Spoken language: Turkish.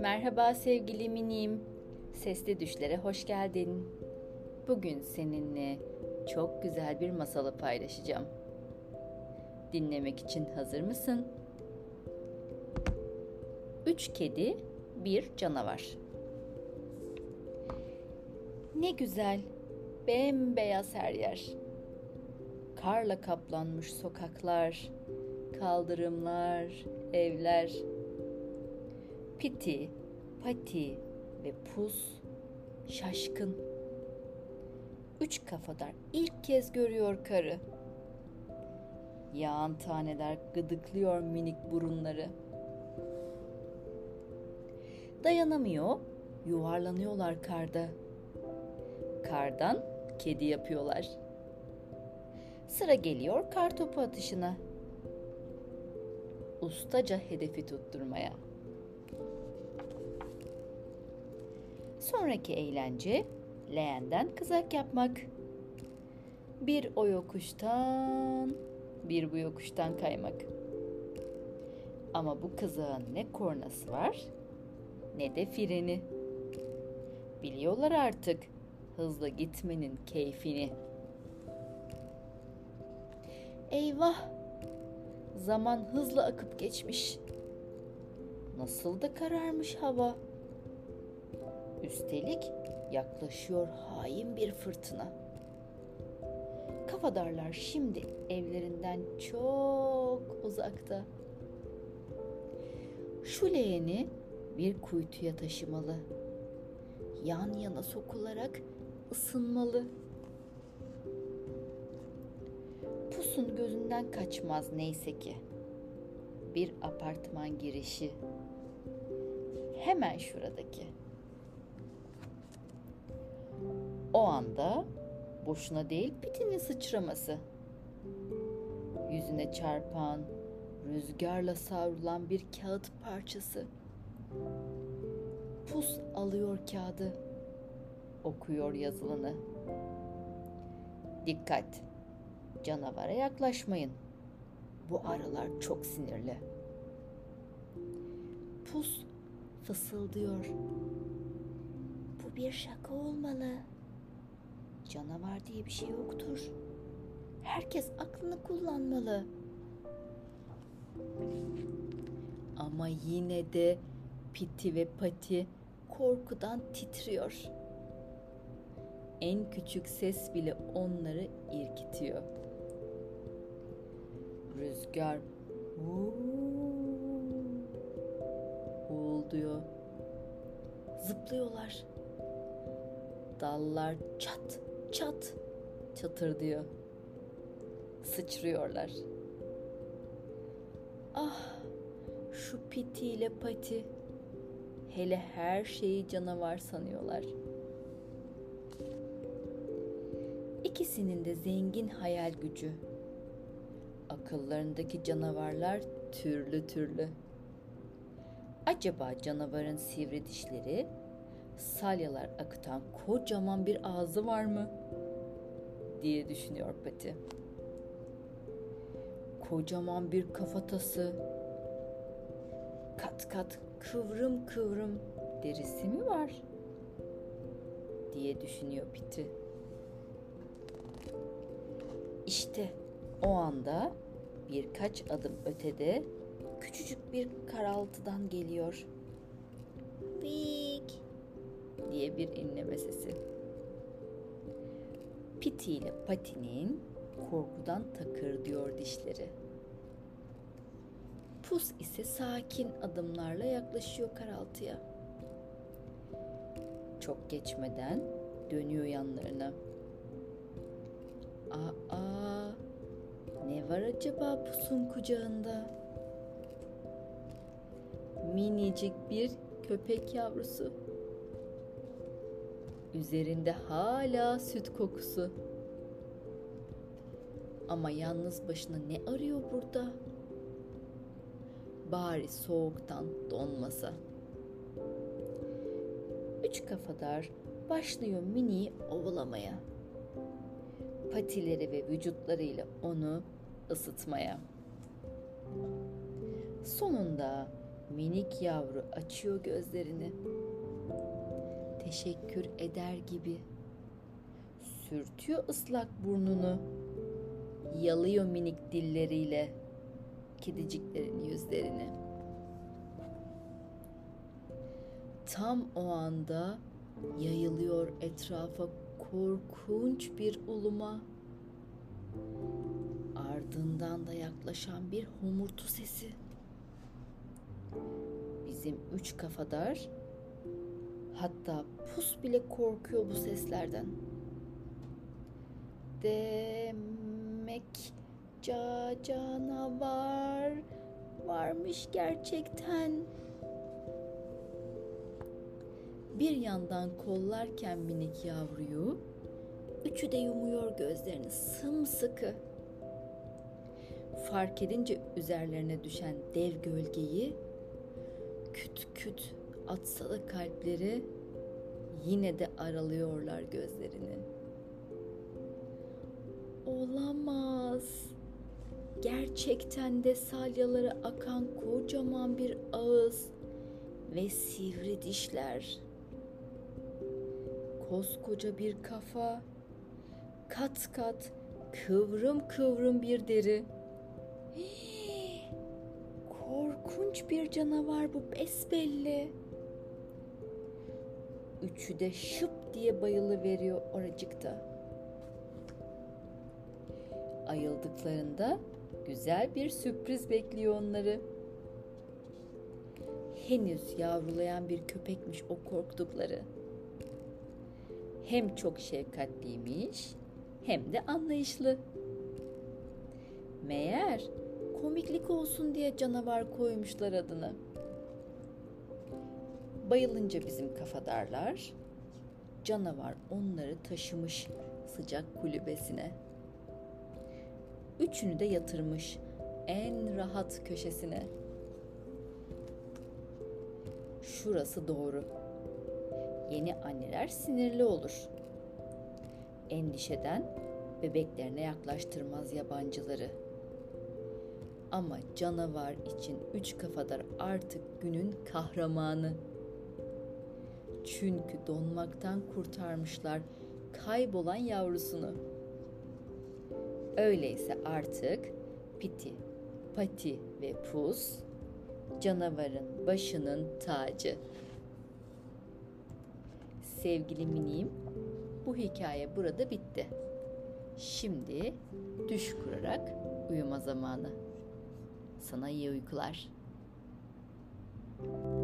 Merhaba sevgili minim. Sesli düşlere hoş geldin. Bugün seninle çok güzel bir masalı paylaşacağım. Dinlemek için hazır mısın? Üç kedi, bir canavar. Ne güzel, bembeyaz her yer. Karla kaplanmış sokaklar, kaldırımlar, evler. Piti, Pati ve Pus şaşkın. Üç kafadar ilk kez görüyor karı. Yağan taneler gıdıklıyor minik burunları. Dayanamıyor, yuvarlanıyorlar karda. Kardan kedi yapıyorlar. Sıra geliyor kar topu atışına. Ustaca hedefi tutturmaya. Sonraki eğlence leğenden kızak yapmak. Bir o yokuştan, bir bu yokuştan kaymak. Ama bu kızağın ne kornası var ne de freni. Biliyorlar artık hızlı gitmenin keyfini. Eyvah! Zaman hızla akıp geçmiş. Nasıl da kararmış hava. Üstelik yaklaşıyor hain bir fırtına. Kafadarlar şimdi evlerinden çok uzakta. Şu leğeni bir kuytuya taşımalı. Yan yana sokularak ısınmalı. Pusun gözünden kaçmaz neyse ki. Bir apartman girişi. Hemen şuradaki. O anda boşuna değil pitinin sıçraması. Yüzüne çarpan, rüzgarla savrulan bir kağıt parçası. Pus alıyor kağıdı. Okuyor yazılanı. Dikkat! Canavara yaklaşmayın. Bu arılar çok sinirli. Pus fısıldıyor. Bu bir şaka olmalı. Canavar diye bir şey yoktur. Herkes aklını kullanmalı. Ama yine de Piti ve Pati korkudan titriyor. En küçük ses bile onları irkitiyor. Rüzgar uğulduyor. Zıplıyorlar. Dallar çat çat çatır diyor. Sıçrıyorlar. Ah şu piti ile pati hele her şeyi canavar sanıyorlar. İkisinin de zengin hayal gücü. Akıllarındaki canavarlar türlü türlü. Acaba canavarın sivri dişleri, salyalar akıtan kocaman bir ağzı var mı? diye düşünüyor Pati. Kocaman bir kafatası, kat kat kıvrım kıvrım derisi mi var? diye düşünüyor Piti. İşte o anda birkaç adım ötede küçücük bir karaltıdan geliyor. Vik diye bir inleme sesi. Piti ile Pati'nin korkudan takır diyor dişleri. Pus ise sakin adımlarla yaklaşıyor karaltıya. Çok geçmeden dönüyor yanlarına. Aa, ne var acaba pusun kucağında? Minicik bir köpek yavrusu. Üzerinde hala süt kokusu. Ama yalnız başına ne arıyor burada? Bari soğuktan donmasa. Üç kafadar başlıyor Mini'yi ovalamaya. Patileri ve vücutlarıyla onu ısıtmaya. Sonunda minik yavru açıyor gözlerini. Teşekkür eder gibi. Sürtüyor ıslak burnunu. Yalıyor minik dilleriyle kediciklerin yüzlerini. Tam o anda yayılıyor etrafa korkunç bir uluma. Ardından da yaklaşan bir homurtu sesi. Bizim üç kafadar hatta pus bile korkuyor bu seslerden. Demek ca canavar varmış gerçekten. Bir yandan kollarken minik yavruyu, üçü de yumuyor gözlerini sımsıkı. Fark edince üzerlerine düşen dev gölgeyi, küt küt atsa da kalpleri yine de aralıyorlar gözlerini. Olamaz. Gerçekten de salyaları akan kocaman bir ağız ve sivri dişler. Koskoca bir kafa, kat kat kıvrım kıvrım bir deri. Hii, korkunç bir canavar bu besbelli. Üçü de şıp diye bayılı veriyor oracıkta. Ayıldıklarında güzel bir sürpriz bekliyor onları. Henüz yavrulayan bir köpekmiş o korktukları. Hem çok şefkatliymiş hem de anlayışlı. Meğer komiklik olsun diye canavar koymuşlar adını. Bayılınca bizim kafadarlar canavar onları taşımış sıcak kulübesine. Üçünü de yatırmış en rahat köşesine. Şurası doğru. Yeni anneler sinirli olur. Endişeden bebeklerine yaklaştırmaz yabancıları. Ama canavar için üç kafadar artık günün kahramanı. Çünkü donmaktan kurtarmışlar kaybolan yavrusunu. Öyleyse artık Piti, Pati ve Pus canavarın başının tacı sevgili miniğim. Bu hikaye burada bitti. Şimdi düş kurarak uyuma zamanı. Sana iyi uykular. thank you